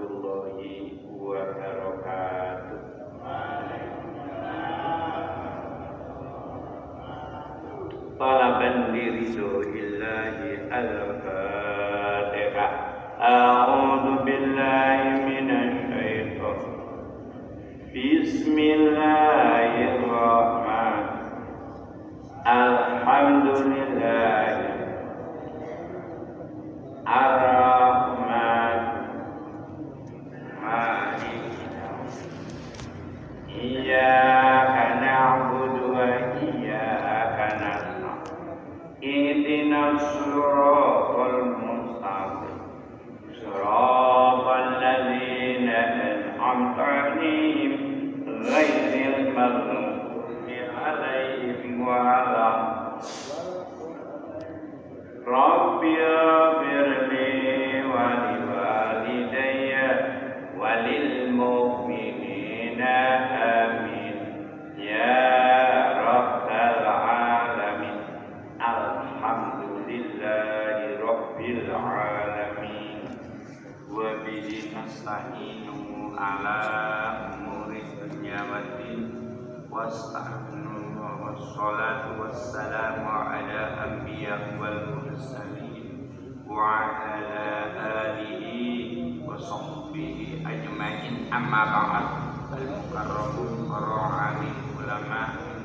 warahmatullahi wabarakatuh. Talaban liridhoillahi al-Fatiha. A'udzu billahi minasy. Bismillahirrahmanirrahim.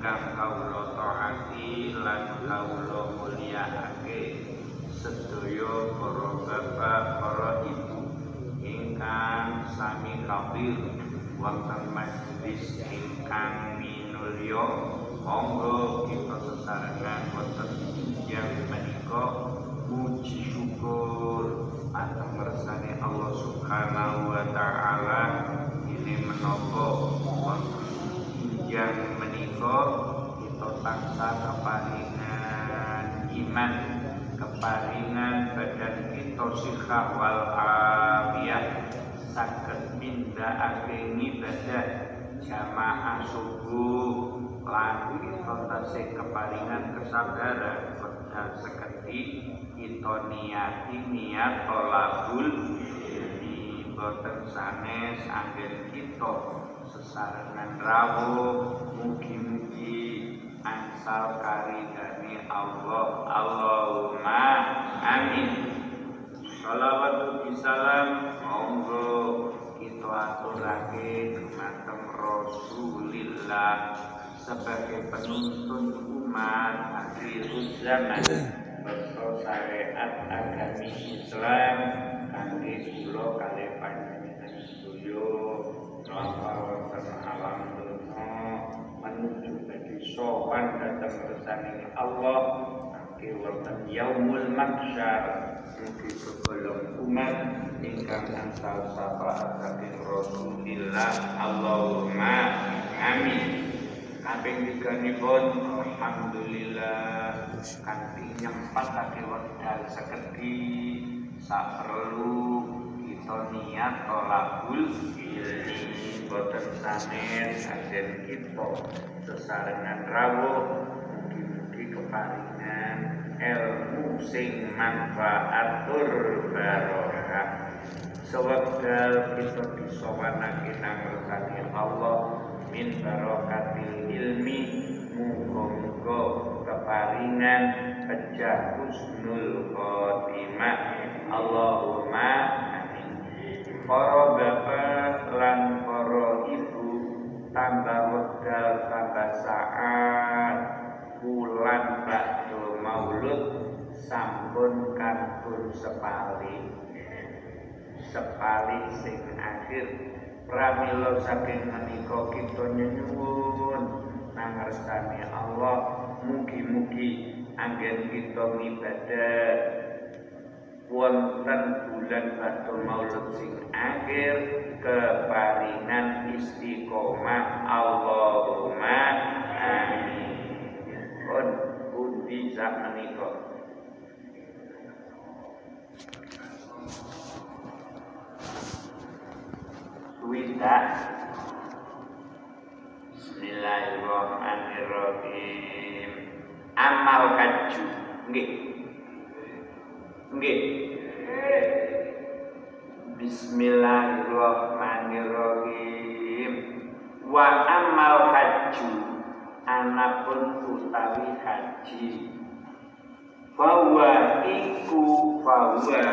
Ingkang kawula taati lan kawula mulyakake sedaya para bapak para ibu ingkang sami kafir. Wonten majelis ingkang minulya monggo kita sesarengan wonten yang menika. Puji syukur atas ngersane Allah Subhanahu wa taala. Ini menapa? Wonten yang menika kita tansah keparingan iman keparingan badan kita sihat wal afiyah saged nindakake ibadah jamaah subuh. Lan kita tasih keparingan kesabaran wekdal seketi kita niati niat tolabul. Ilmi boten sanes anggen kita sesarengan rawuh mugi-mugi angsal karidane Allah. Allahumma amin. Salawatu bisalam monggo kita aturake dumateng Rasulillah sebagai penuntun umat akhir zaman. Bersama syariat agami Islam kangge kula kalih wonten alam dunya menuju bagi sowan datang bersani Allah kangge wonten yaumul mahsyar mugi kegolong umat ingkang angsal syafaat saking Rasulillah Allahumma amin Kaping tiganipun Alhamdulillah kanthi nyempatake wekdal sekedi sak perlu kita niat tolakul ilmi boten sanes ajen kita sesarengan rawuh mugi-mugi keparingan ilmu sing manfaatur barokah sewekdal kita disowanake nang ngersani Allah min barokatil ilmi muga-muga keparingan pecah husnul khotimah. Allahumma para bapak lan para ibu tambah wekdal tambah saat bulan bakdo maulud sampun kantun sepali. Sepali sing akhir pramila saking menika kita nyuwun nang ngersani Allah. Mugi-mugi anggen kita ngibadah wonten bulan Batu Maulud sing akhir keparingan istiqomah. Allahumma amin. Pun pundi sak menika? Widak Bismillahirrahmanirrahim. Amal kaju. Nggih. Nggih Bismillahirrahmanirrahim. Wa amal haji anapun utawi haji. Bahwa iku bahwa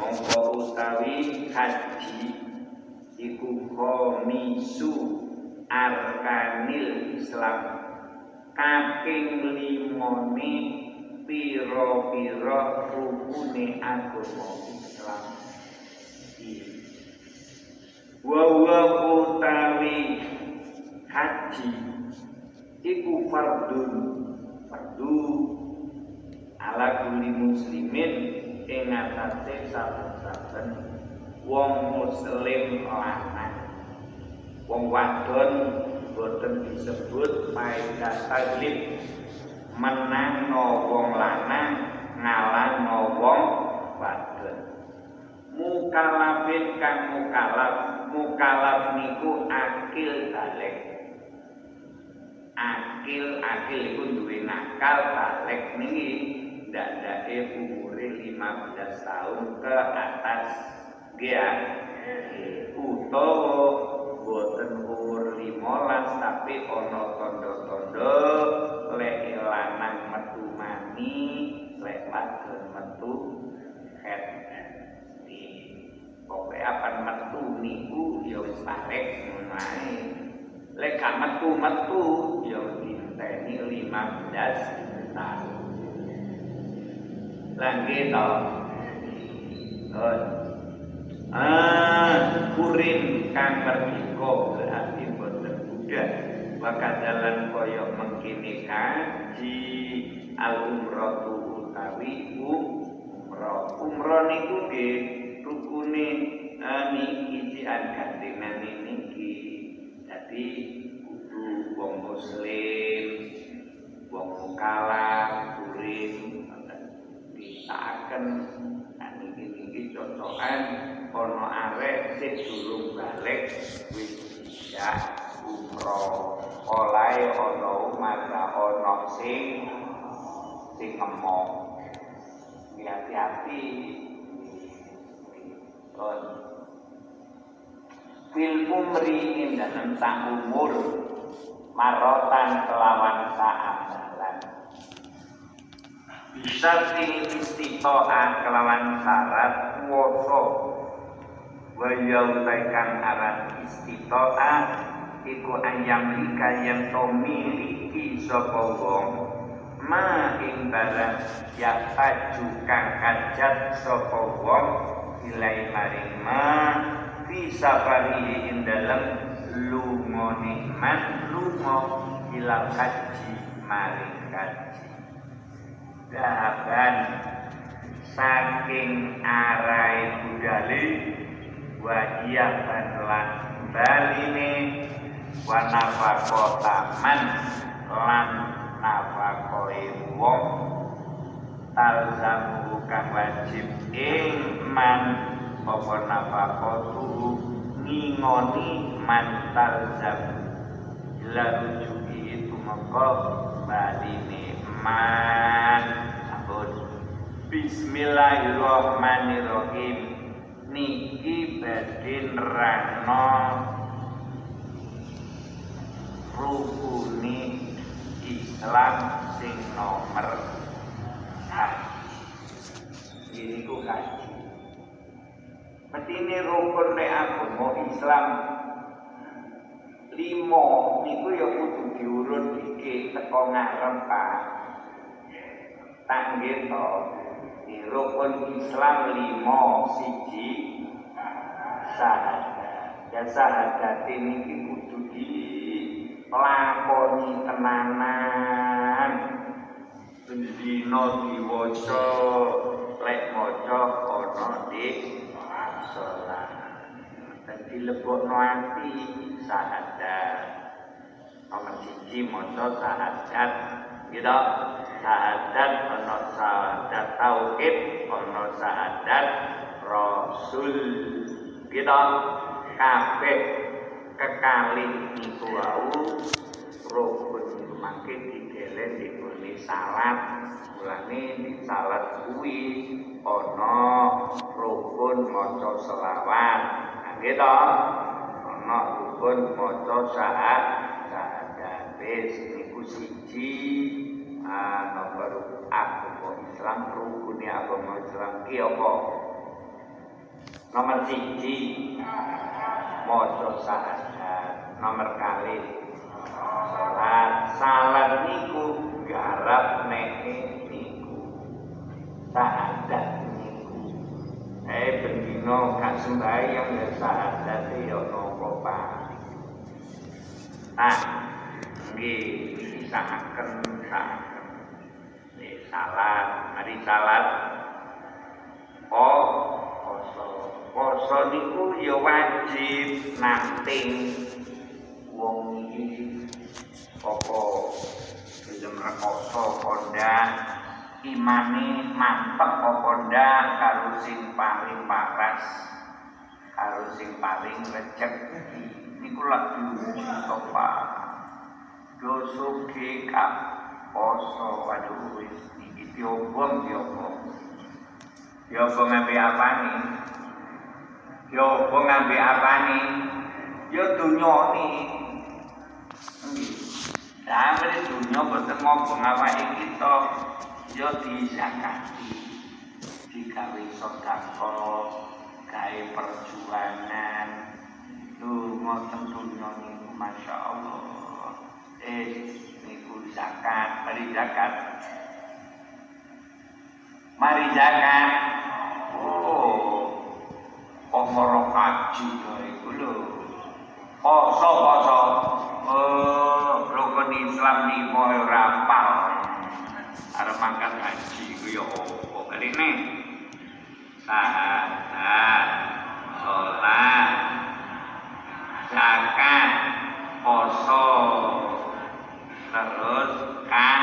mongko utawi haji iku komisu arkanil Islam kaping limoni piro-piro rukune agama Islam wa utawi haji iku fardun fardu ala kulli muslimin ing atase saben-saben wong muslim lanang. Wong wadon boten disebut faedah taglib menang no wong lanang ngalah no wong wadon mukalafin kang mukalaf mukalaf niku akil balik. Akil akil iku duwe nakal balik niki. Ndak ndake umure 15 tahun ke atas. Dia utawa boten umur 15 tapi ana tondo-tondo lek lanang metu mani lek wadon metu head. Pokoknya apa metu niku ya wis ngono ae lek metu metu ya dinteni 15 tahun lagi to. Ah, kurin kang merdeka berarti boten budak. Wakadalan kaya mengkini kaji al umratu utawi umrah. Umrah niku nggih rukune niki jian gandengan niki. Jadi kudu wong muslim wong mukalaf kurin disaaken. Niki niki cocokan ana arek sing balik wis umroh olahe ana mata ana sing sing ngomong hati-hati. Fil umri ing dalam umur marotan kelawan saamalan bisa til istiqoah kelawan syarat kuoso wayau taikan aran istiqoah iku ayam lika yang to miliki sapa wong. Ma ing barang yang aju kang hajat sapa wong. Ilai maring ma fi safari ing dalem lungone man lunga ila haji maring haji. Dahaban saking arai budali wa iya lan baline wa nafakotaman lan nafakoe wong talzamu kang wajib ing man apa nafakotu? Ngingoni man talzam. Ila rujuki itu maka baline man ampun. Bismillahirrahmanirrahim. Niki badhe nerangno rukune Islam sing nomor ini ku kaji Betine rukun nek agama Islam limo niku ya kudu diurut iki teko ngarep Pak. Tak nggih to. Rukun Islam limo siji syahadat. Ya syahadat ini lakoni tenanan. Bendina diwaca lek maca ana di sholat dan dilebokno ati syahadat nomor siji maca syahadat gitu syahadat ana syahadat tauhid ana syahadat rasul. Gitu kabeh kekalih niku wau rukun mangke digelen digone salat. Mulane di salat kuwi ana rukun maca selawat. Nggih to? Ana rukun maca syahadat syahadat niku siji ah nomor agama Islam rukun agama Islam ki apa? Nomor siji. Maca syahadat nomor kali salat salat niku garap nek niku syahadat Eh bendino gak sembahyang ya sahadat ya nopo Pak. Nah, nggih disahaken sahaken. Nih salat, mari salat. Oh, poso. Poso niku ya wajib nanting apa? Gelem rekoso kondang imane mantep apa ndak karo sing paling paras karo sing paling rezeki niku lak diuji topa do suki kap poso. Waduh wis iki diobong diobong. Diobong ngambe apane diobong ngambe apane yo dunya ni Ini dunia boten ngomong awake kita ya dizakati digawe sedekah gawe perjuangan. Lu ngoten dunya niku masyaallah eh niku zakat mari zakat. Mari zakat. Oh pomoro haji iku lho. Poso poso oh rukun Islam ni mau rapal. Arep mangkat haji ku ya apa kaline sahadat salat zakat poso terus kan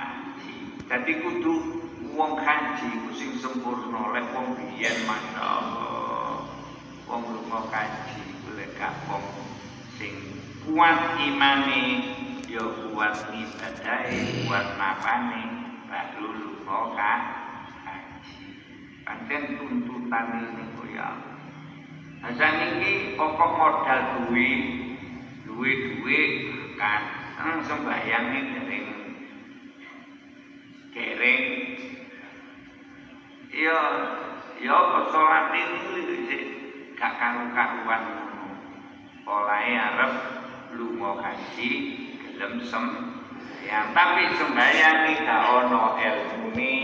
haji. Jadi kudu wong haji ku sing sempurna lek wong biyen masyaallah wong lunga haji ku lek gak sing kuat imane ya kuat ibadahe kuat napane baru lunga kan. Pancen tuntutan ini ya. Hasan ini pokok modal duit, duit-duit kan ini dereng kering. Ya, ya sholat ini gak karu-karuan Polahe arep lunga haji gelem sem Ya, tapi sembahyang gak ana ilmune.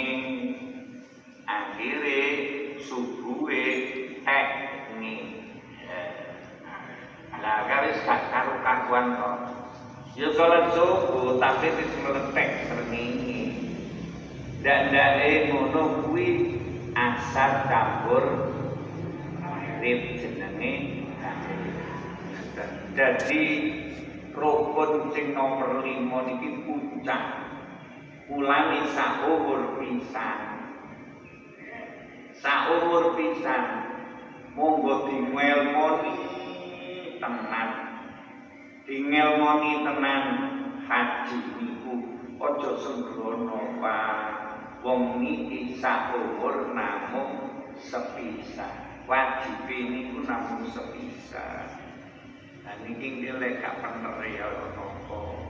Akhire subuhe tekni. Lah garis gak karo kakuan kok. Ya salat subuh tapi wis meletek srengenge. Ndak ndake ngono kuwi asar campur maghrib. Jadi rukun sing nomor lima niki puncak. Ulangi saumur pisan. Saumur pisan. Monggo dingelmoni tenan. Dingelmoni tenan haji niku aja sembrono Pak. Wong niki saumur namung sepisan. Wajib niku namung sepisan Dan niki nilai gak bener ya nopo.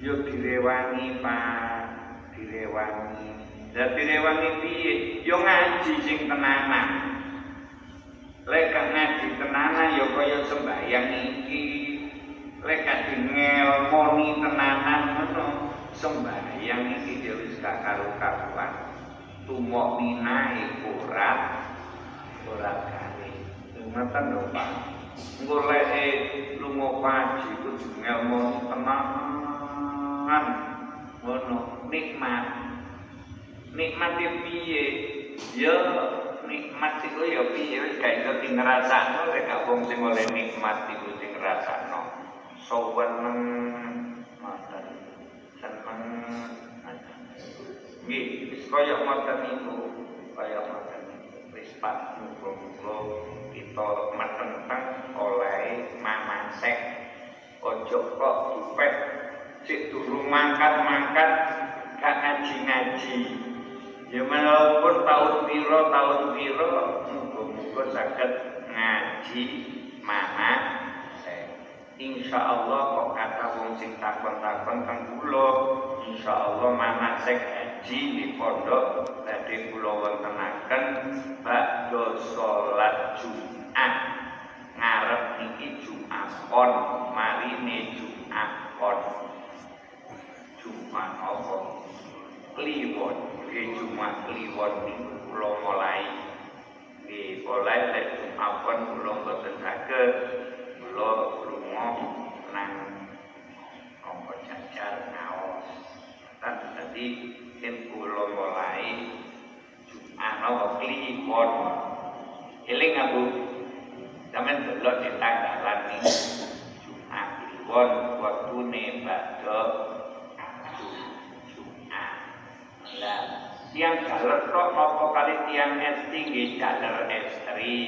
Yo direwangi Pak, direwangi. Lah direwangi piye? Yo ngaji sing tenanan. Lek ngaji tenanan yo kaya sembahyang iki. Lek gak dingelmoni tenanan ngono, sembahyang iki wis gak karo-karuan. Tumok minae kurat, kurat kali. Ngoten lho Pak. Goleke lunga kaji kudu ngelmu tenan ngono nikmat. Nikmat piye? Ya nikmat iku ya piye? Wis gak iso dingrasakno lek gak wong sing oleh nikmat iku sing ngrasakno. Saweneng ngoten. Seneng. Nggih wis kaya ngoten niku kaya ngoten. Wis pat muga-muga kita oleh mamasek ojo kok dipet cik durung mangkat-mangkat gak ngaji-ngaji. Ya walaupun tahun piro tahun piro muga-muga saged ngaji mana Insya Allah kok kata wong sing takon-takon teng kula Insya Allah manasik haji di pondok tadi kula wontenaken bakdo salat Jumat ngarep niki Jumat pon marine Jumat pon Jumat apa? Kliwon. Nggih Jumat kliwon niku kula mulai. Nggih mulai lek Jumat pon kula boten saged. Kula lunga nang apa jajar ngaos kan tadi yen kula mulai ana kliwon. Eling aku sampean delok di tanggalan nih Jumat kliwon waktune badhe Jumat. Lah tiang jaler tok apa kali tiang esti nggih jaler estri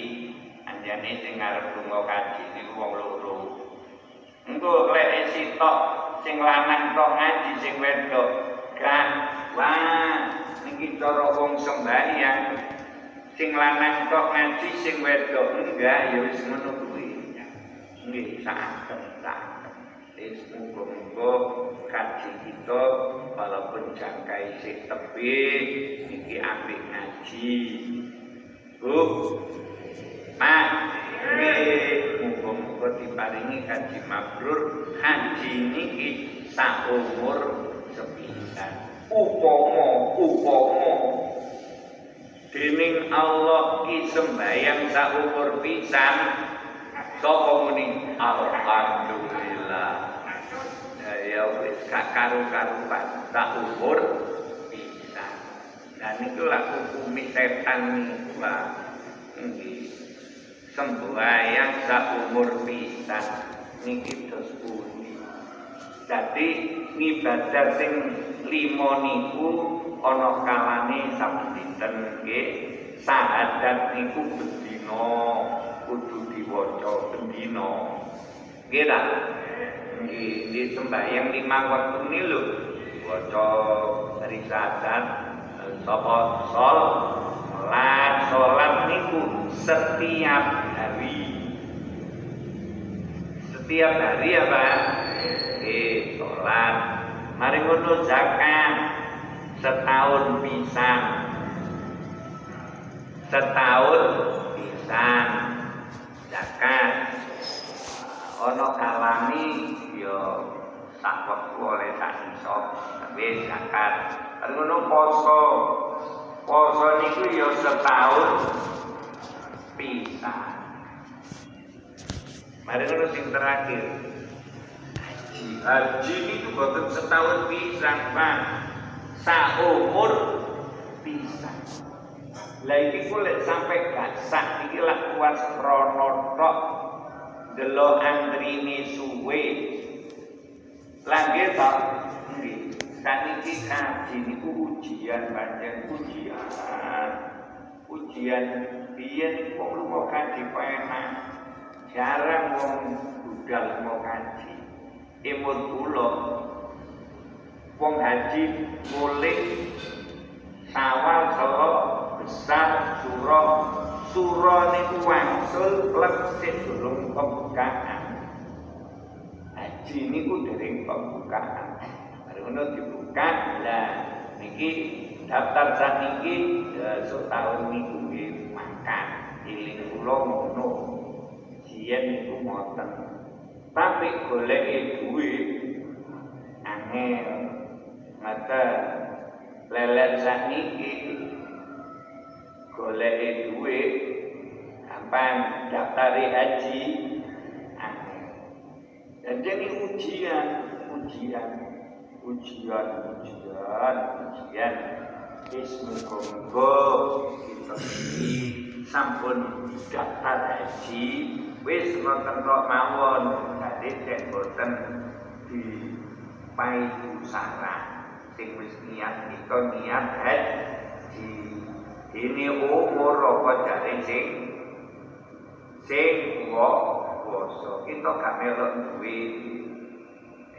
anjane sing ngarep lunga kaji niku wong loro. Engko lek sitok sing lanang tok ngaji sing wedok. Gak wah niki cara wong sembahyang sing lanang tok ngaji sing wedok enggak ya wis ngono kuwi. Nggih saken saken wis kaji kita walaupun jangkai sik tebih niki apik ngaji. Bu Pak muga-muga diparingi kaji mabrur haji niki sak umur sepisan upama upama dening Allah ki sak umur pisan sapa muni? Alhamdulillah. Ya ya wis gak karu-karuan sak umur pisan. Dan niku lah hukumi setan lah nggih sak umur pisan. Niki dos pundi. Jadi ngibadah sing lima niku ana kalane saben dinten nggih. Sahadat niku bendina kudu diwaca bendina. Nggih ta? Nggih, di sembahyang lima waktu ini lho waca risalah sapa sol salat salat niku setiap hari setiap hari apa Oke, sholat. Mari ngono zakat setahun pisan. Setahun pisan zakat. Ono kalami yo sak wektu oleh sak iso tapi zakat. Mari ngono poso. Poso niku yo setahun pisan. Mari ngono sing terakhir haji itu boten setahun pisan pak saumur pisan. Lah iki ku lek sampe gak sak iki lak kuas krono tok. Delok antrine suwe. Lagi tak nggih. Saniki kaji niku ujian pancen ujian. Ujian biyen wong lunga kaji penak jarang wong budal mau kaji. Imut wong haji mulih sawal saha besar sura sura niku wangsul klep sik durung pembukaan. Haji niku dereng pembukaan. Mari ngono dibuka. Lah niki daftar sakniki esuk tahun niku makan. Iling kula ngono. Jiyen niku ngoten. Tapi golek duit angel ngata lelet sakniki golek duit gampang daftari haji. Dan jadi ujian ujian ujian ujian ujian. Bismillah kita ini sampun daftar haji wis ngoten tok mawon. Dadi cek boten di paidu sarah sing wis niat kita niat haji ini umur apa jare sing sing poso kita gak melok duwe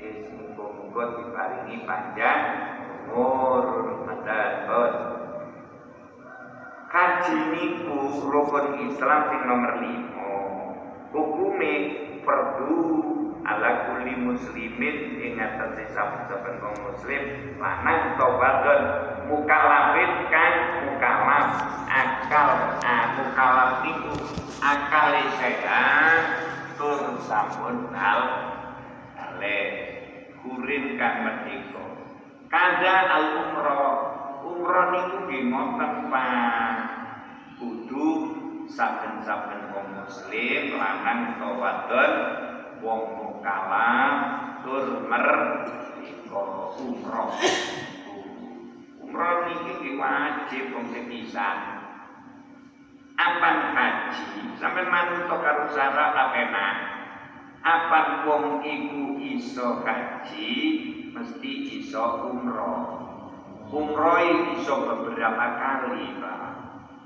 wis muga-muga diparingi panjang umur madhaton kaji niku rukun Islam sing nomor 5 hukume fardu muslimin ing atase saben-saben wong muslim lanang wadon mukalafin kan mukalaf akal ah mukalaf iku akale sehat tur sampun hal ale kurin kan merdeka. Kada al umroh umroh niku nggih ngoten Pak. Kudu saben-saben wong muslim lanang wadon wong mukallaf tur merdeka umroh. Umroh niki wajib sing bisa Apan haji sampai manut karo syarat apena Apan wong iku iso haji mesti iso umroh. Umroh iso beberapa kali Pak.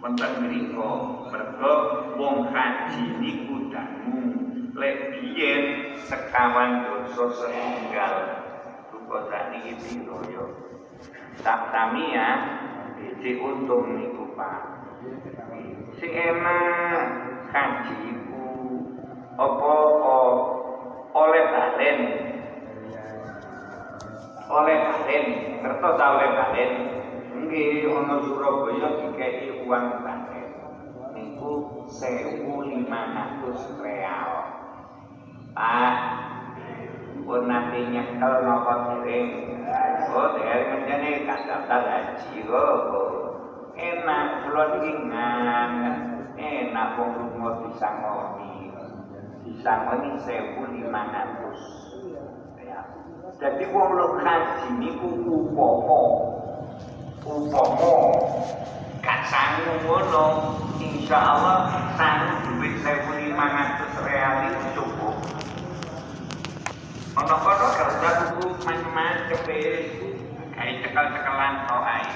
Wonten mriku mergo wong haji niku dangu lek biyen sekawan dosa setunggal. Rupa sakniki piro yo tak tamia Jadi untung niku Pak. Sing enak kaji iku. Apa oleh balen. Oleh balen. Ngertos ta oleh balen? Nggih ana Surabaya dikeki uang balen. Niku 1500 real Pak pun nanti nyekel nopo dereng oh mencane gak daftar haji. Oh enak kula iki ngangen. Enak wong lunga disangoni disangoni 1500 ya. Jadi wong lu haji niku upama upama gak sanggup ngono. Insyaallah sanggup duit 1500 real itu. cukup Ono kono kerja tuku macam-macam kayak cekal-cekalan air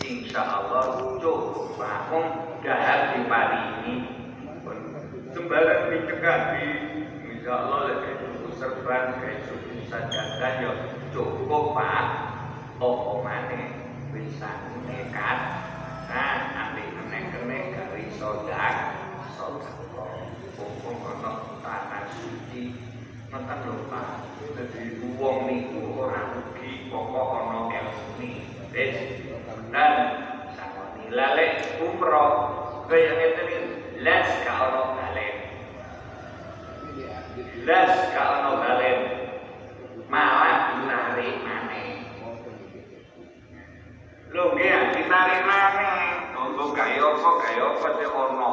insya Allah cukup bangun dahar di pari ini. Sembarang dicekati insya Allah lebih cukup serban kayak suku sajadah ya cukup pak. Oh mana bisa nekat. Nah ambil kenek-kenek dari sodak sodak hukum ono tanah suci ngoten lho Pak. Dadi wong niku ora rugi pokok ana ilmu wis. Dan sangoni lalek umroh kaya ngeten las ka ono balen. Las ka ono balen. Malah ditarik maneh. Lho nggih ditarik maneh. Untuk kaya apa kaya apa sing ono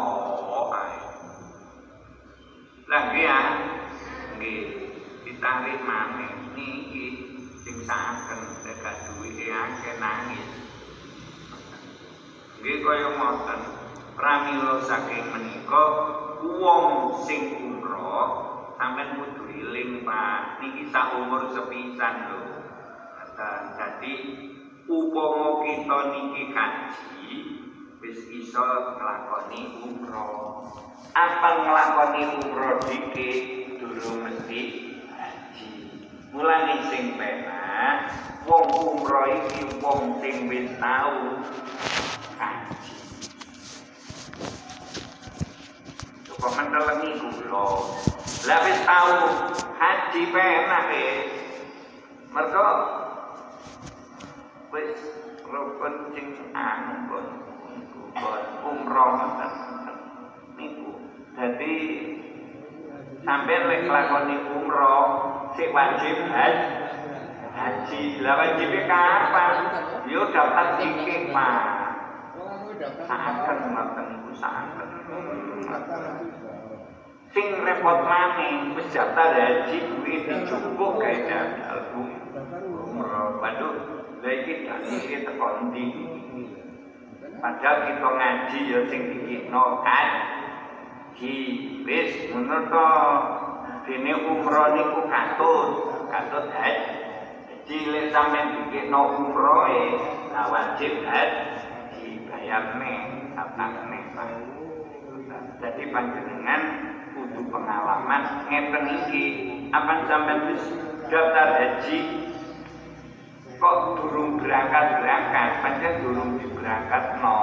lah nggih nggih ditarik maneh niki sing saken dekat duwike akeh nangis. Nggih kaya ngoten. Pramila saking menika wong sing umroh sampean kudu eling Pak. Niki sak umur sepisan lho. Dadi upama kita niki kaji wis iso nglakoni umroh apa nglakoni umroh dikit durung mesti haji mulane sing penak wong umroh iki wong sing wis tau haji coba mentelengi kula lah wis tau haji penak e mergo wis rukun sing anu pun umroh niku dadi sampai lek lakoni umroh sik wajib haji haji. Lah wajib kapan? Yo daftar tiket pak saken ngoten saken sing repot maning wis daftar haji duit dijupuk kae daftar umroh. Waduh lha iki tak iki teko padahal kita ngaji ya sing dikikno haji wis ngono to. Umroh niku katut katut haji cilik sampean dikikno umroh e lah wajib haji bayarne sapane Pak jadi panjenengan kudu pengalaman ngeten iki. Apa sampean wis daftar haji? Kok durung berangkat-berangkat? Panjenengan durung diberangkat no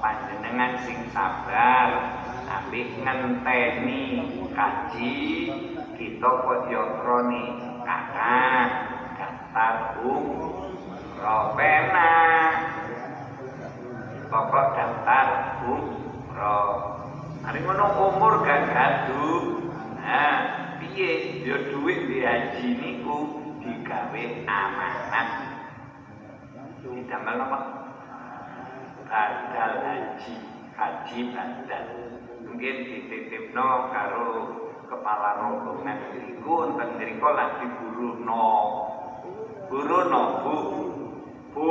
panjenengan sing sabar tapi ngenteni kaji kita kok yo kroni kata daftar umroh pena pokok daftar umroh hari ngono umur gak gaduh. Nah piye? Yo duit di haji niku digawe amanat. Didamel apa? Badal haji. Haji badal mungkin dititipno karo kepala rombongan niku enten mriku lagi buruno buruno bu. Bu.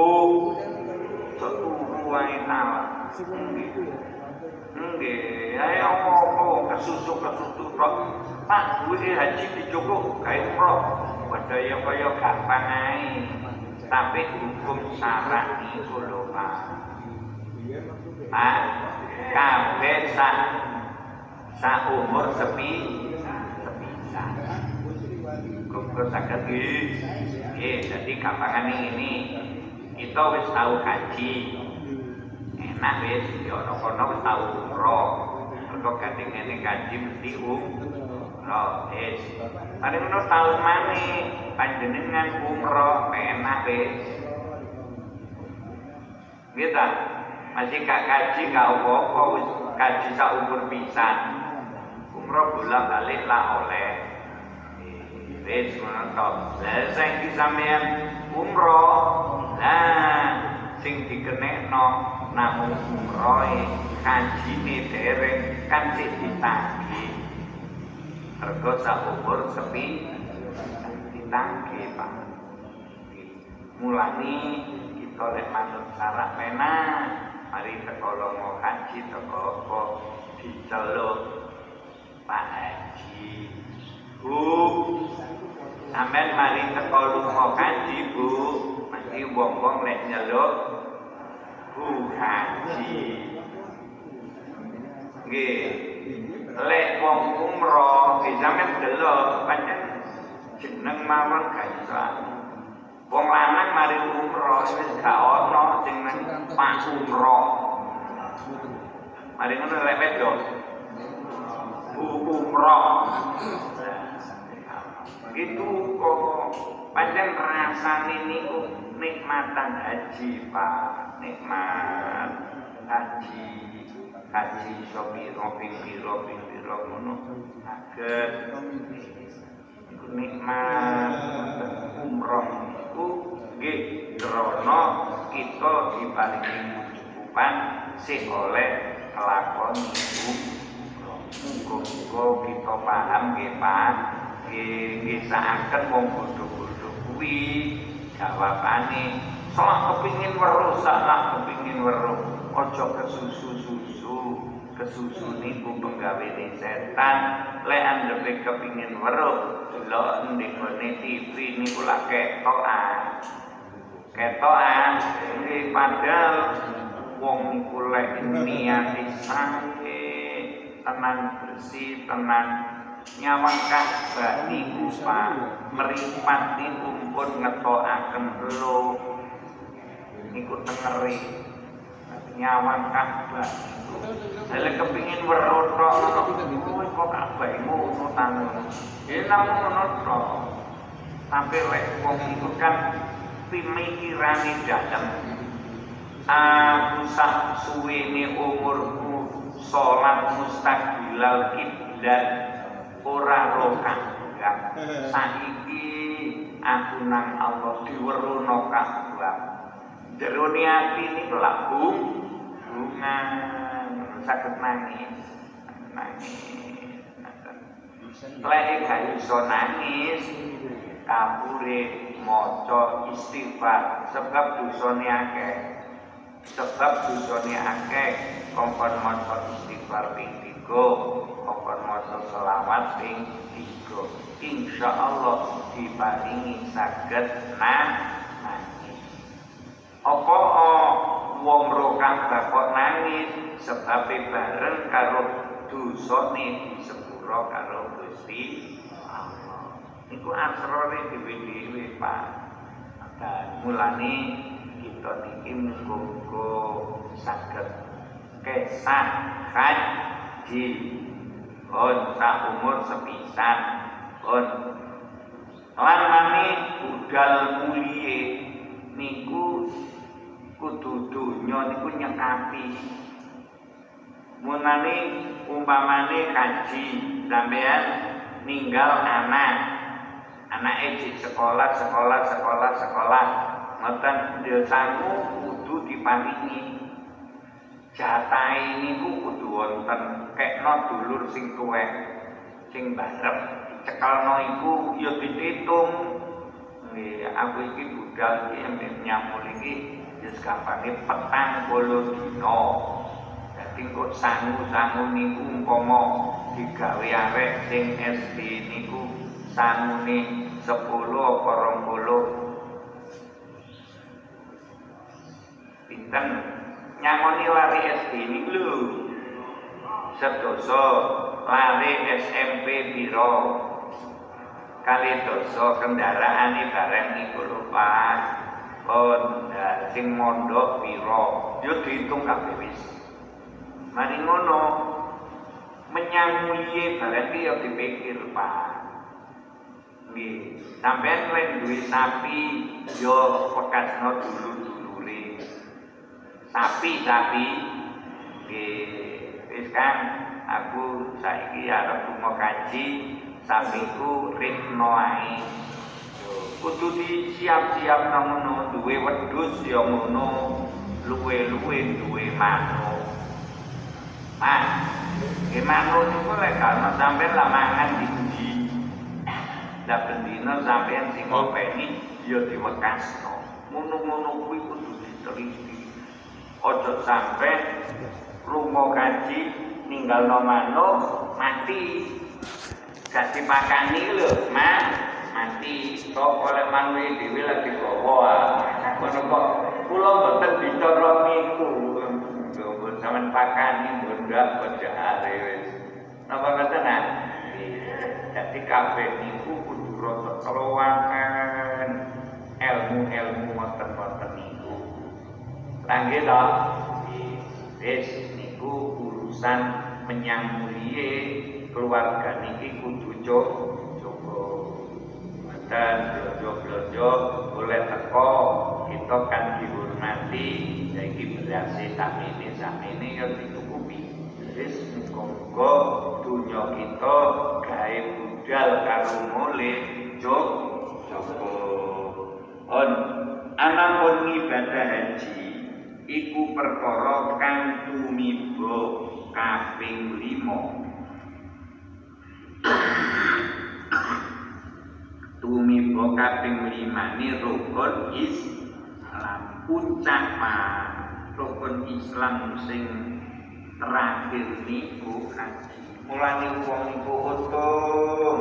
Seturu wae tawa Nggih, ayo apa kesusu kesusu tok. Pak, duwe haji dicukup kae pro. Padahal kaya gampang ae. Tapi hukum syarat niku lho, Pak. Pak, kabeh sak sak umur sepi. Hukum saged nggih. Nggih, dadi gampangane ini. Kita wis tahu haji. enak wis ya ana kono wis tau umroh mergo gandeng ngene kaji mesti umroh wis paling ngono tau maneh panjenengan umroh enak wis kita masih gak kaji gak apa-apa kaji sak umur pisan umroh bolak balik lah oleh. Wis ngono to lha saiki sampean umroh. Lah sing dikenekno namung umrohe kajine dereng kan sik ditagih mergo sak umur sepi ditagih Pak. Mulani kita lek manut syarat pena mari teko haji teko apa diceluk Pak Haji Bu. Sampean mari teko lomo haji Bu. Mesti wong-wong lek nyeluk Bu Haji. Nggih. Lek wong umroh ki sampean delok pancen jeneng mawon gak iso Wong lanang mari umroh wis gak ono nang Pak umroh. Mari ngono lek wedok. Umroh. Gitu kok pancen rasane niku nikmatan haji Pak, nikmat haji. Haji iso piro piro piro ngono. Saged nikmat umroh iku nggih krana kita diparingi cukupan sing oleh kelakoni umroh. Muga-muga kita paham nggih Pak. Nggih saaken wong bodho-bodho kuwi jawabane sok kepingin weruh sak kepingin weruh. Aja kesusu-susu kesusu niku penggawene setan. Lek andhepe kepingin weruh delok ndekone TV niku lak ketokan. Ketokan padahal wong niku lek niati tenan bersih tenan nyawang Ka'bah niku Pak meripat niku pun ngetokaken lho niku tengeri nyawang Ka'bah Lha kepingin weruh tok ngono kok Ka'bah ngono tanun. Ya namung ngono tok. Sampai lek wong iku kan pemikirane dalem. Aku sak suwene umurku salat mustaqbilal kiblat ora rokan saiki aku nang Allah diweruno Ka'bah. Jero ati niku lak bunga. Sakit nangis. Nangis. Lek gak iso nangis kapure maca istighfar sebab dosane akeh sebab dosane akeh kongkon maca istighfar ping 3 kongkon maca selawat ping 3 insyaallah diparingi saged nangis apa wong rokang bakok nangis sebab bareng karo dosane disepuro karo Gusti Allah. Iku asrore dhewe-dhewe Pak. Dan mulane kita niki muga-muga saged kesah haji. Pun sak umur sepisan, On. Lan mani budal mulie niku kudu donya niku nyekapi. Munane umpamane kaji sampean ninggal anak anak di sekolah sekolah sekolah sekolah ngoten desamu kudu diparingi. Jatai niku kudu wonten. Kekno dulur sing tuwek sing barep cekelno iku ya dihitung nggih aku iki budal iki ambek nyamul iki wis gampange petang puluh dina. Dadi kok sangu-sangu niku umpama digawe arek sing SD niku sangune 10 apa 20 pinten nyangoni lari SD niku lho. Sedoso lari SMP biro kali doso kendaraan bareng niku lho Pak. Pun sing mondok biro yo dihitung kabeh wis. Mari ngono. Menyanguli barang iki ya dipikir Pak. Nggih. Sampean sapi yo bekasno dulu-dulure sapi sapi wis kan aku saiki arep lunga kaji sapiku ritno ae kudu disiap-siap ngono duwe wedhus ya ngono luwe-luwe duwe manuk Mas, nggih manuk niku lek kana sampean lah mangan diuji. Lah bendina sampean sing ngopeni ya diwekasno. Ngono-ngono kuwi kudu diteliti. Aja sampe lunga kaji ninggalno manuk mati. Gak dipakani lho, Mas. Mati. Tok oleh manuk dhewe lagi bawa. Ngono kok kula mboten bicara niku. Sampeyan pakani mundak bejare wis. Napa ngoten ah? Dadi kabeh niku kudu rada keluwangan To? Wis niku urusan menyambulie keluarga niki kudu coba. Dan blojo-blojo boleh teko. Kita kan dihormati. Saiki berhasil samene samene ya ditukupi. Wis muga-muga dunya kita gawe budal karo jog joko on anapun ibadah haji iku perkara kang tumiba kaping 5 tumiba kaping 5 ni rukun Islam puncak rukun Islam sing terakhir niku haji. Mulane wong niku untung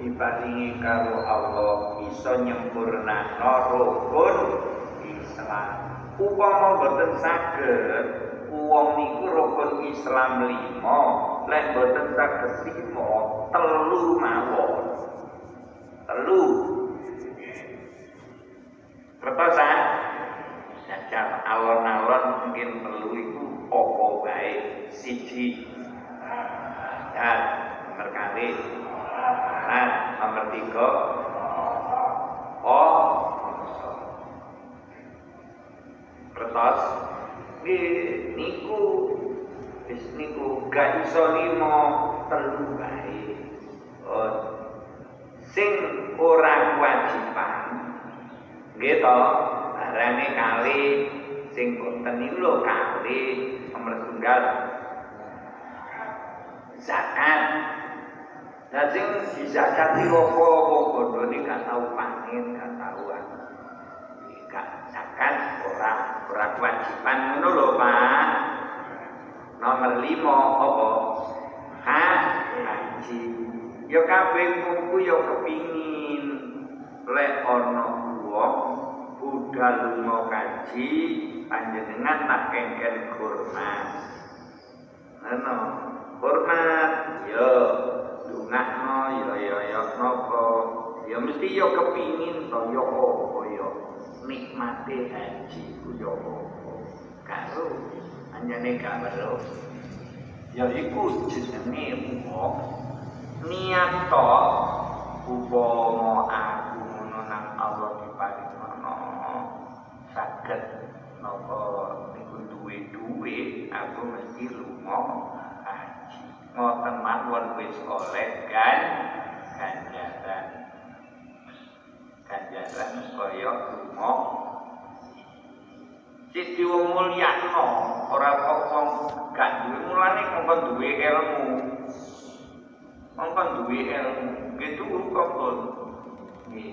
diparingi karo Allah bisa nyempurnakno rukun Islam upama boten saged wong niku rukun Islam lima lek boten saged lima telu mawon. Telu. Kertosan jajal alon-alon mungkin perlu itu opo baik siji. Dan nomor kali. Dan nomor tiga. Oh kertas. Ini niku wis niku gak iso limo telu baik oh. sing ora kewajiban. Gitu barane kali sing boten niku kali nomor tunggal zakat. Nah sing dizakati apa-apa bodone gak tau panen, gak gak zakat ora ora kewajiban ngono lho Pak. Nomor 5 apa? Haji. Ya kabeh kuku ya kepingin lek ana wong budal lunga kaji panjenengan tak kengken hormat. Ana hormat ya dungakno ya ya ya napa ya mesti ya kepingin to ya apa ya nikmate haji ku ya apa? Karo anjane gak weruh ya iku jenenge wong niat to upama aku ngono nang Allah diparingono saged napa niku duwe duwe aku mesti lunga haji. Ngoten mawon wis oleh kan ganjaran ganjaran kaya lunga. Sisi wong mulyakno ora kok wong gak duwe. Mulane duwe ilmu. Mongkon duwe ilmu. Gitu kok nggih.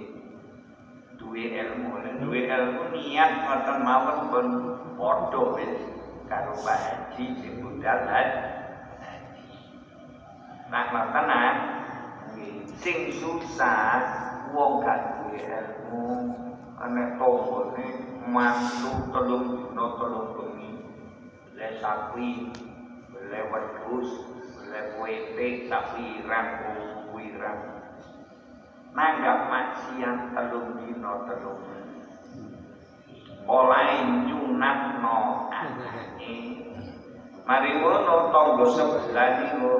Duwe ilmu. Duwe ilmu niat ngoten mawon pun padha wis karo Pak Haji sing budal haji. Nah sing susah wong gak ilmu ana tombone mantu telung dina telung bengi. Le sakwi le wedhus lepuete sapiran kuwiran nanggap maksiat telung dino telung. Oleh nyunatno anake mari ngono tangga sebelah niku.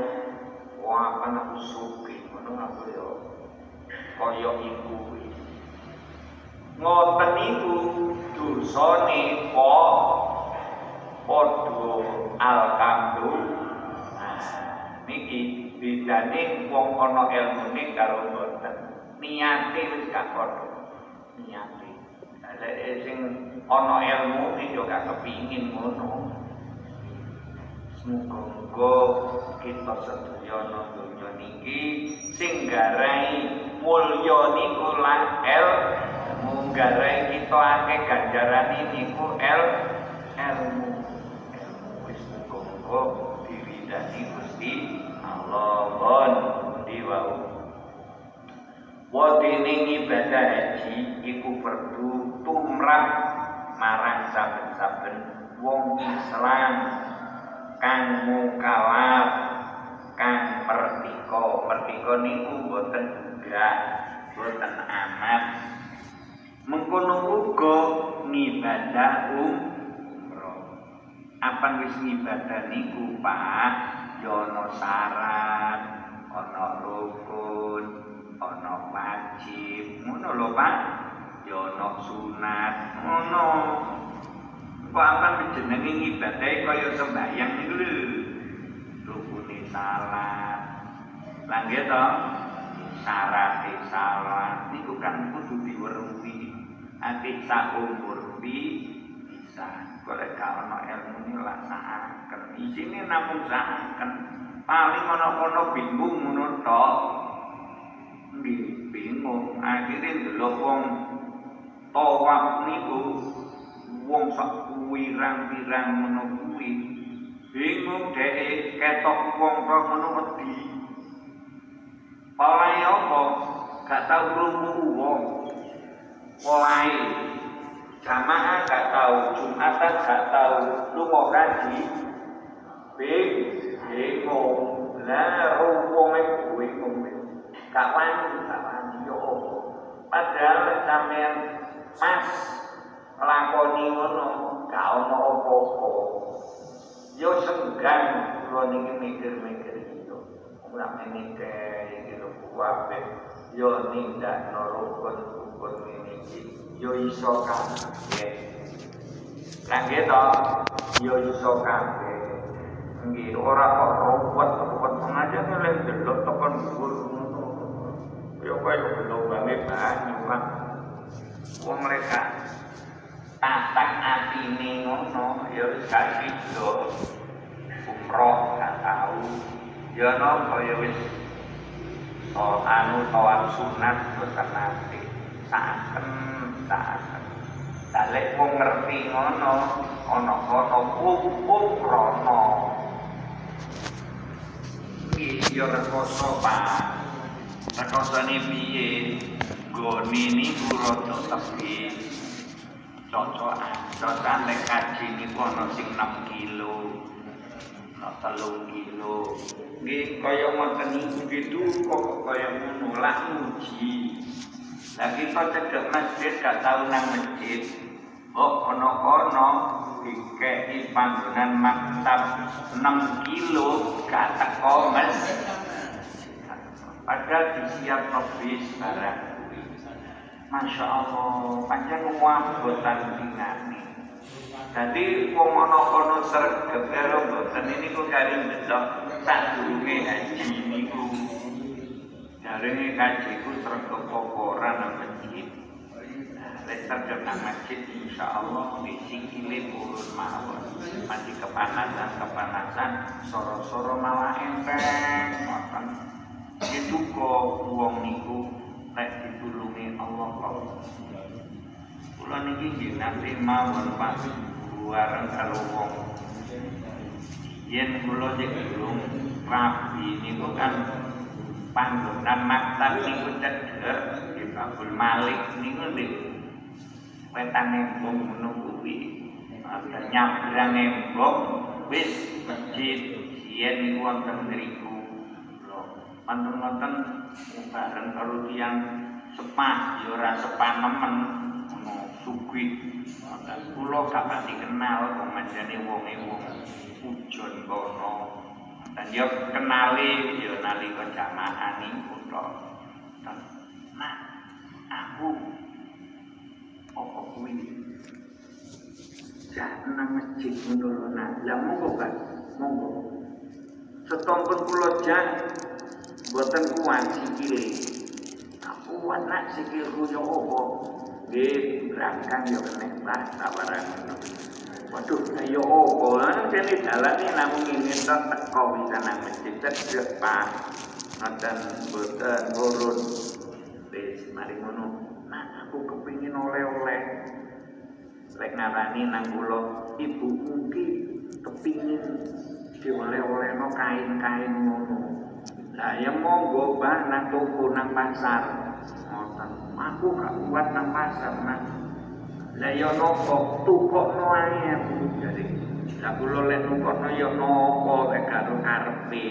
Wah ana suki ngono aku yo kaya iku ngoten niku dosane kok padha alkamdulillah niki bedane wong ana ilmune karo mboten niate wis gak padha. Niate. Lek sing ana ilmu yo gak kepingin ngono. Semoga kita sedaya donya niki sing garai mulya niku lan el munggarai kita akeh ganjaran niku el ilmu ilmu wis muga-muga diridani Gusti Allahun diwau. Wadene ibadah haji iku perlu tumrap marang saben-saben wong Islam. Kang mukalaf kang merdeka merdeka niku boten juga boten amat mengkono uga ngibadah umroh apa wis ngibadah niku Pak ya ana syarat, ana rukun, ana wajib. Ngono lho, Pak. Ya ana sunat. Ngono. Kok akan jenenge ibadah kaya sembahyang niku lho. Rukune salat. Lah nggih to? Syarat salat niku kan kudu diweruhi. Ati sak umur bisa. Boleh kalau ilmu ini laksanakan. Isine namun usahakan. Paling ono-ono bingung ngono. Nggih, bingung. Akhire ndelok wong tawaf niku wong sak pirang-pirang ngono kuwi. Bingung dhek ketok wong kok ngono wedi. Polahe apa? Gak tau krungu wong. Polahe jamaah gak tahu jumatan gak tahu. Lu mau bing bingung lah rumpungnya bingung gak wani gak wani yo. Padahal sampean mas lakoni ngono gak ono apa-apa. Yo senggan kula niki mikir-mikir itu ora menikah iki lho kuwabe yo nindakno rukun-rukun ini yo iso kabeh. Lah nggih to, yo iso kabeh. Nggih ora kok ruwet-ruwet sengaja ngelih delok tekan dhuwur ngono. Yo kaya gelombange banyu Pak. Wong mereka tatak atine ngono ya wis gak sido. Umroh gak tau. Ya no kaya wis Oh, anu tawaf sunat boten nate. Saken saken. Dalek wong ngerti ngono, ana kono kumpul rono. Iki yo rekoso Pak. Rekosane piye? Gone niku rada tepi. Cocokan, cocokan lek kaji niku ana sing 6 kilo. Ana 3 kilo. Nggih kaya ngoten niku gitu kok kaya ngono lah uji. Lah kita cedek masjid gak tau nang masjid. Oh kono-kono dikei panggonan maktab 6 kilo gak teko mas. padahal disiap bis barang Masya Allah, panjang muabotan tingani. Jadi wong ana kono sregep karo mboten ini kok kari bedok sak durunge haji niku. Jarene kaji ku sregep pokoran nang masjid. Lek sregep nang masjid insyaallah di sikile purun mawon. Mati kepanasan kepanasan soro-soro malah enteng ngoten. Itu kok wong niku lek ditulungi Allah kok. Kula niki nggih nanti mawon Pak bareng karo wong. Yen kula cek durung rabi niku kan panggonan maktab niku cedhek di Babul Malik niku nggih wetane wong ngono kuwi. Ada nyabrang embong wis masjid. Yen niku wonten mriku. Wonten-wonten bareng karo tiyang sepah ya ora sepah nemen. Ngono sugih. Kula gak pati kenal wong manjane wonge wong ujon kono dan ya kenali ya nalika jamaah niku tok nah aku apa kuwi? Jangan masjid ngono nah ya monggo Pak monggo. Setompun kula jan boten kuat sikile. Aku kuat nak sikilku yo apa? Nggih berangkang yo kena tawaran Waduh, ayo opo lah, jadi jalan ini namun ini tak teko bisa nang masjid cedek pak, ngoten boten turun, wis mari ngono. Nah aku kepingin oleh-oleh, lek ngarani nang kula ibu mungkin kepingin dioleh-oleh no kain-kain ngono. Lah ya monggo bah nang toko nang pasar. Ngoten. Aku gak kuat nang pasar nang. Lah ya nopo tukokno aku jadi. Lah kula lek tukokno ya nopo lek karo karepe.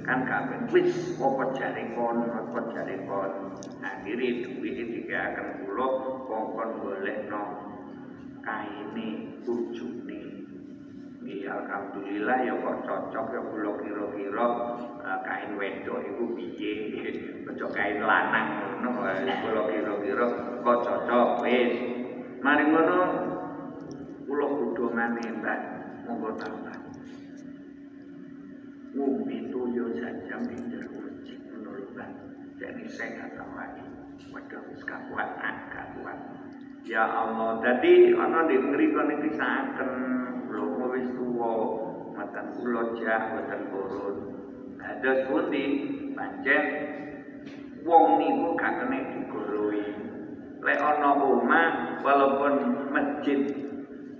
Kan gak ben wis apa jare kon, apa jare kon. Akhire duwit dikaaken kula kongkon golekno kaine ujune Nggih alhamdulillah ya kok cocok ya kula kira-kira uh, kain wedok iku piye. Aja kain lanang ngono kula kira-kira kok cocok wis. Mari ngono kula kudu maneh Mbak monggo tambah. Ngombe toyo saja pinter masjid ngono lho Mbak. Jadi saya kata lagi. Waduh wis kakuat agak kuat. Ya Allah, jadi ana di ngriko niki saken kula wis tuwa, mboten kula jah mboten purun. Ada pundi pancen wong niku gak kena digoroi. Lek ana omah walaupun masjid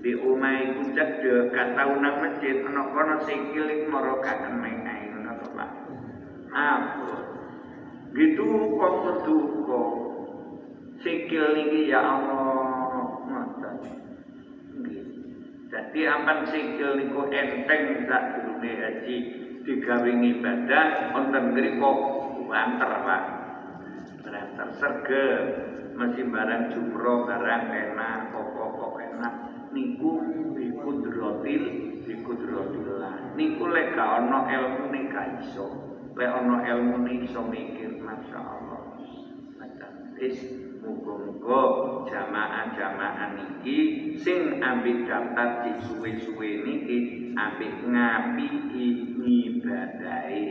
di omah iku cedhek gak tau nang masjid ana kono sikil iku mara gak ae ngono to Pak. Apa? Gitu kok kudu kok sikil niki ya Allah ngoten. Dadi ampun sikil niku enteng sak durunge haji digawe ibadah wonten mriku banter Pak. Banter sergep masih barang jumroh barang enak pokok-pokok enak niku bikudrotil bikudrotillah niku lek gak ana ilmu nih gak iso. Lek ana ilmu nih iso mikir Masya Allah. Wis muga-muga jamaah-jamaah niki sing ambil daftar di suwe-suwe niki ambil ngapi ibadahe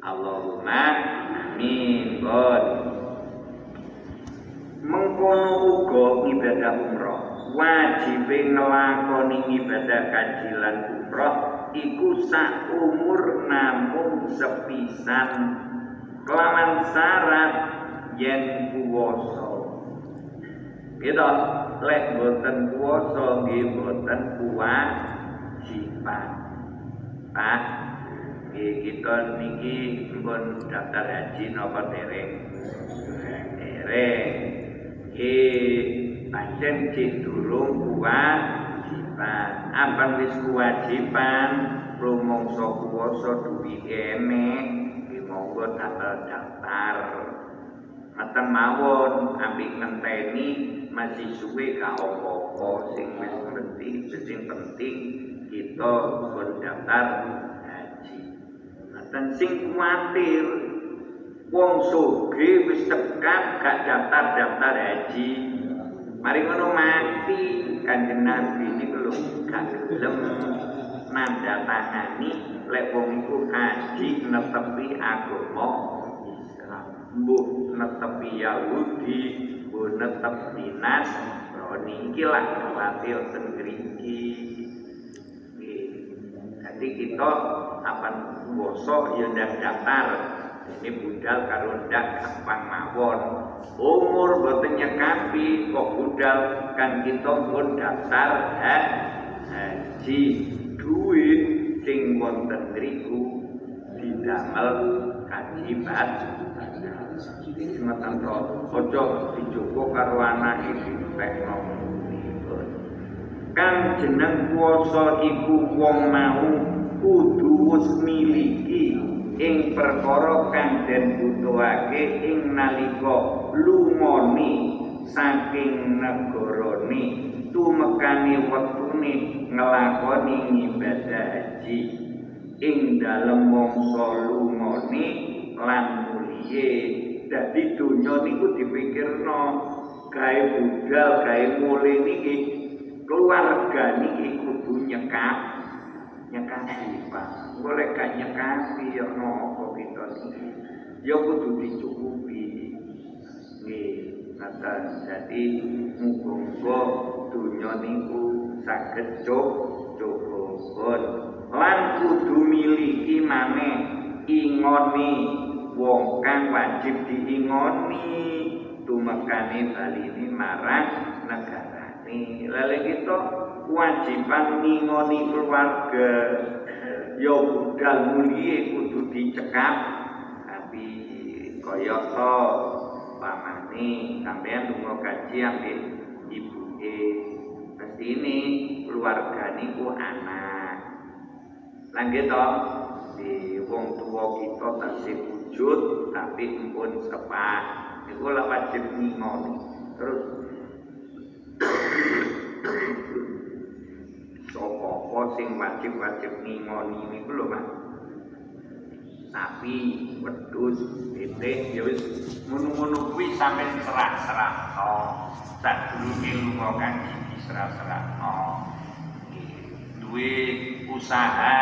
Allahumma amin God mengkono uga ibadah umroh wajib ngelakoni ibadah kaji lan umroh iku sak umur namung sepisan. Kelawan syarat yen kuwasa gitu lek boten kuwasa nggih boten kewajiban. Pak nggih kita niki pun daftar haji napa dereng? Dereng pancen cek kewajiban. Ampun wis kewajiban rumangsa kuwasa duwi enek monggo daftar daftar. Meten mawon ambil ngenteni masih suwe ka apa-apa. Sing wis penting sing penting kita pun daftar haji. Meten sing kuatir wong sugih wis tekan gak daftar-daftar haji. Mari ngono mati kanjeng Nabi niku lho gak gelem nanda tangani lek wong iku haji netepi agama Islam. Mbuh netepi Yahudi, mbuh netep dinas, roni iki lah kuwatir ten ngriki. Jadi kita apa bosok ya daftar ini budal karo ndak gampang mawon. Umur boten nyekapi kok budal kan kita pun daftar ha haji. Duit sing wonten niku didamel kaji bat. Sematan to, ojo dijogo karo anake dipekno. Kang jeneng kuwasa iku wong mau kudu wis miliki ing perkara kang den butuhake ing nalika lumoni saking negarane tumekane wektune nglakoni ibadah haji. Ing dalem mangsa lumoni lan muliye Dadi dunya niku dipikirno gawe budal, gawe mulai niki keluarga niki kudu nyekap nyekapi Pak. Boleh gak nyekapi ya nopo kita niki. Ya kudu dicukupi. Nggih, ngaten. Jadi muga-muga dunya niku saged cukupun. Lan kudu miliki maneh ingoni wong kang wajib diingoni tumekane balini marang negarane. Lele kita kewajiban ngingoni keluarga. Ya budal mulie kudu dicekap. Tapi kaya to pamane sampean lunga kaji ambek ibuke. Mesti ini niku anak. Lanjut to di wong tua kita tasih wujud tapi pun sepah. Itu lah wajib ngingoni. Terus sapa sing wajib-wajib ngingoni niku lho Mas. Sapi wedhus titik ya wis. Ngono-ngono kuwi sampeyan serah-serah oh sadurunge lunga kanji diserah-serah oh duwe usaha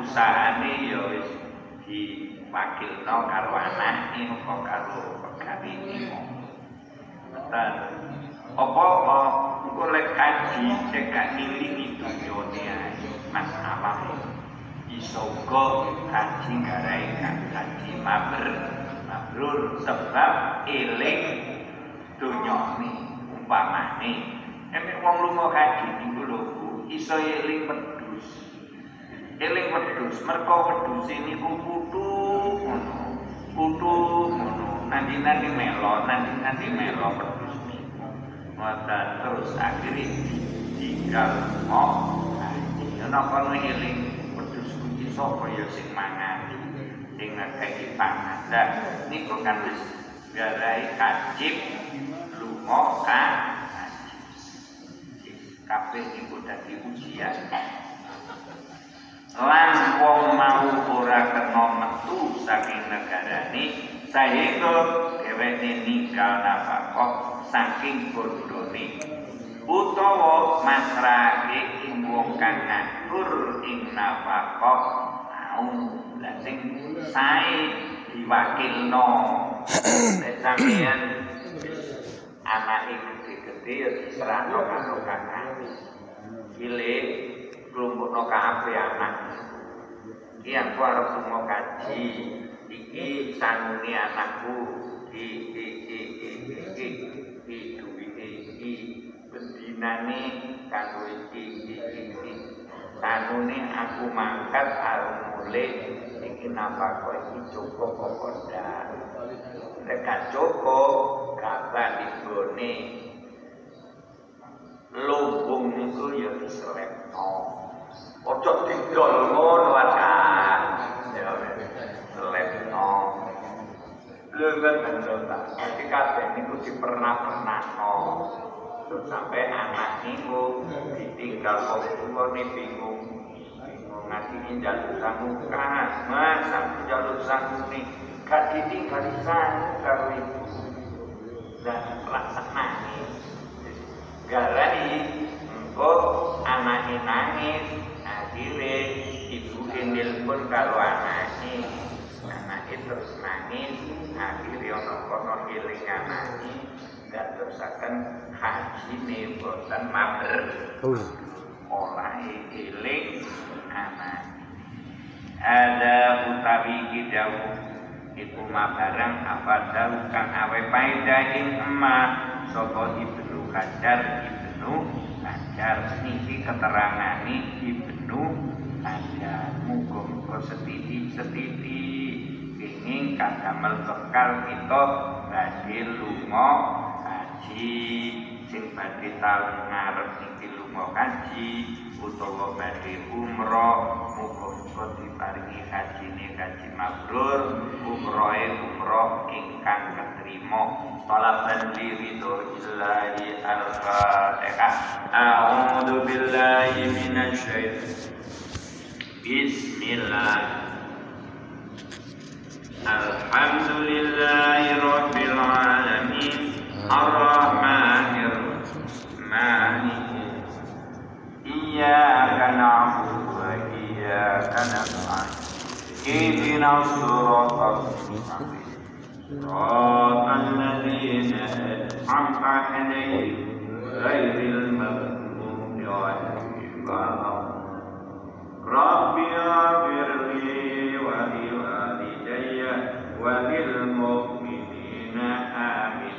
usahane ya wis diwakilno karo anake apa karo pegawe Betul. Apa engko lek kaji cek gak ngilingi dunyane ae masalah iso uga kaji garai kaji maber mabrur sebab eling dunyane umpamane. Emek wong lunga kaji niku lho iso eling wedhus. Eling wedhus merko wedhus niku kudu ngono kudu ngono. Nanti-nanti melo nanti-nanti melo wedhus niku. Ngoten terus akhirnya tinggal mau napa eling wedhus kuwi sapa? Ya sing mangan. Sing ngekeki pangan. Dah niku kan wis garai kajib lunga kan kabeh iku dadi ujian. Lan wong mau ora kena metu saking negarane sehingga dheweke ninggal nafkah saking bondone utawa masrake ing wong kang ngatur ing nafkah mau. Lah sing sae diwakilno. Nek sampeyan anake gede-gede ya diserahno karo kakake pilih kelompokno kabeh anak. Iki aku arep lunga kaji. Iki sanune anakku. Iki iki iki iki iki duwite iki bendinane kanggo iki iki iki sanune aku mangkat arep mulai iki nafkah iki cukup apa ndak nek cukup kapan digone lumbung niku ya diselepno ojo didol ngono akan ya selepno lho kan bener ta iki kabeh niku dipernah-pernahno sampai anak niku ditinggal kok tuane bingung. Bingung ingin jaluk sangu kas mas aku jaluk sangu nih gak ditinggal sangu karo ibu dan laksana nih garani engko anaknya nangis akhirnya ibu indil pun karo anaknya. Anaknya terus nangis akhirnya ono kono iling anaknya gak terusakan haji nih bosan maber olah iling anak ada utawi kidau iku mabarang apa dalu kang awe paedah ing emak? Saka ibnu kajar ibnu kajar niki keterangane ibnu kajar muga-muga setiti-setiti kenging kadamel bekal kita badhe lunga haji sing badhe taun ngarep niki lunga haji utawa badhe umroh muga-muga diparingi hajine haji mabrur umrohe umroh ingkang ketrima. Talaban li ridhoillahi al-fatihah a'udzu billahi minasy Bismillah. Alhamdulillahi rabbil الرحمن الرحيم إياك نعبد وإياك نستعين اهدنا الصراط المستقيم صراط الذين أنعمت عليهم غير المغضوب عليهم رب اغفر لي ولوالدي وللمؤمنين آمين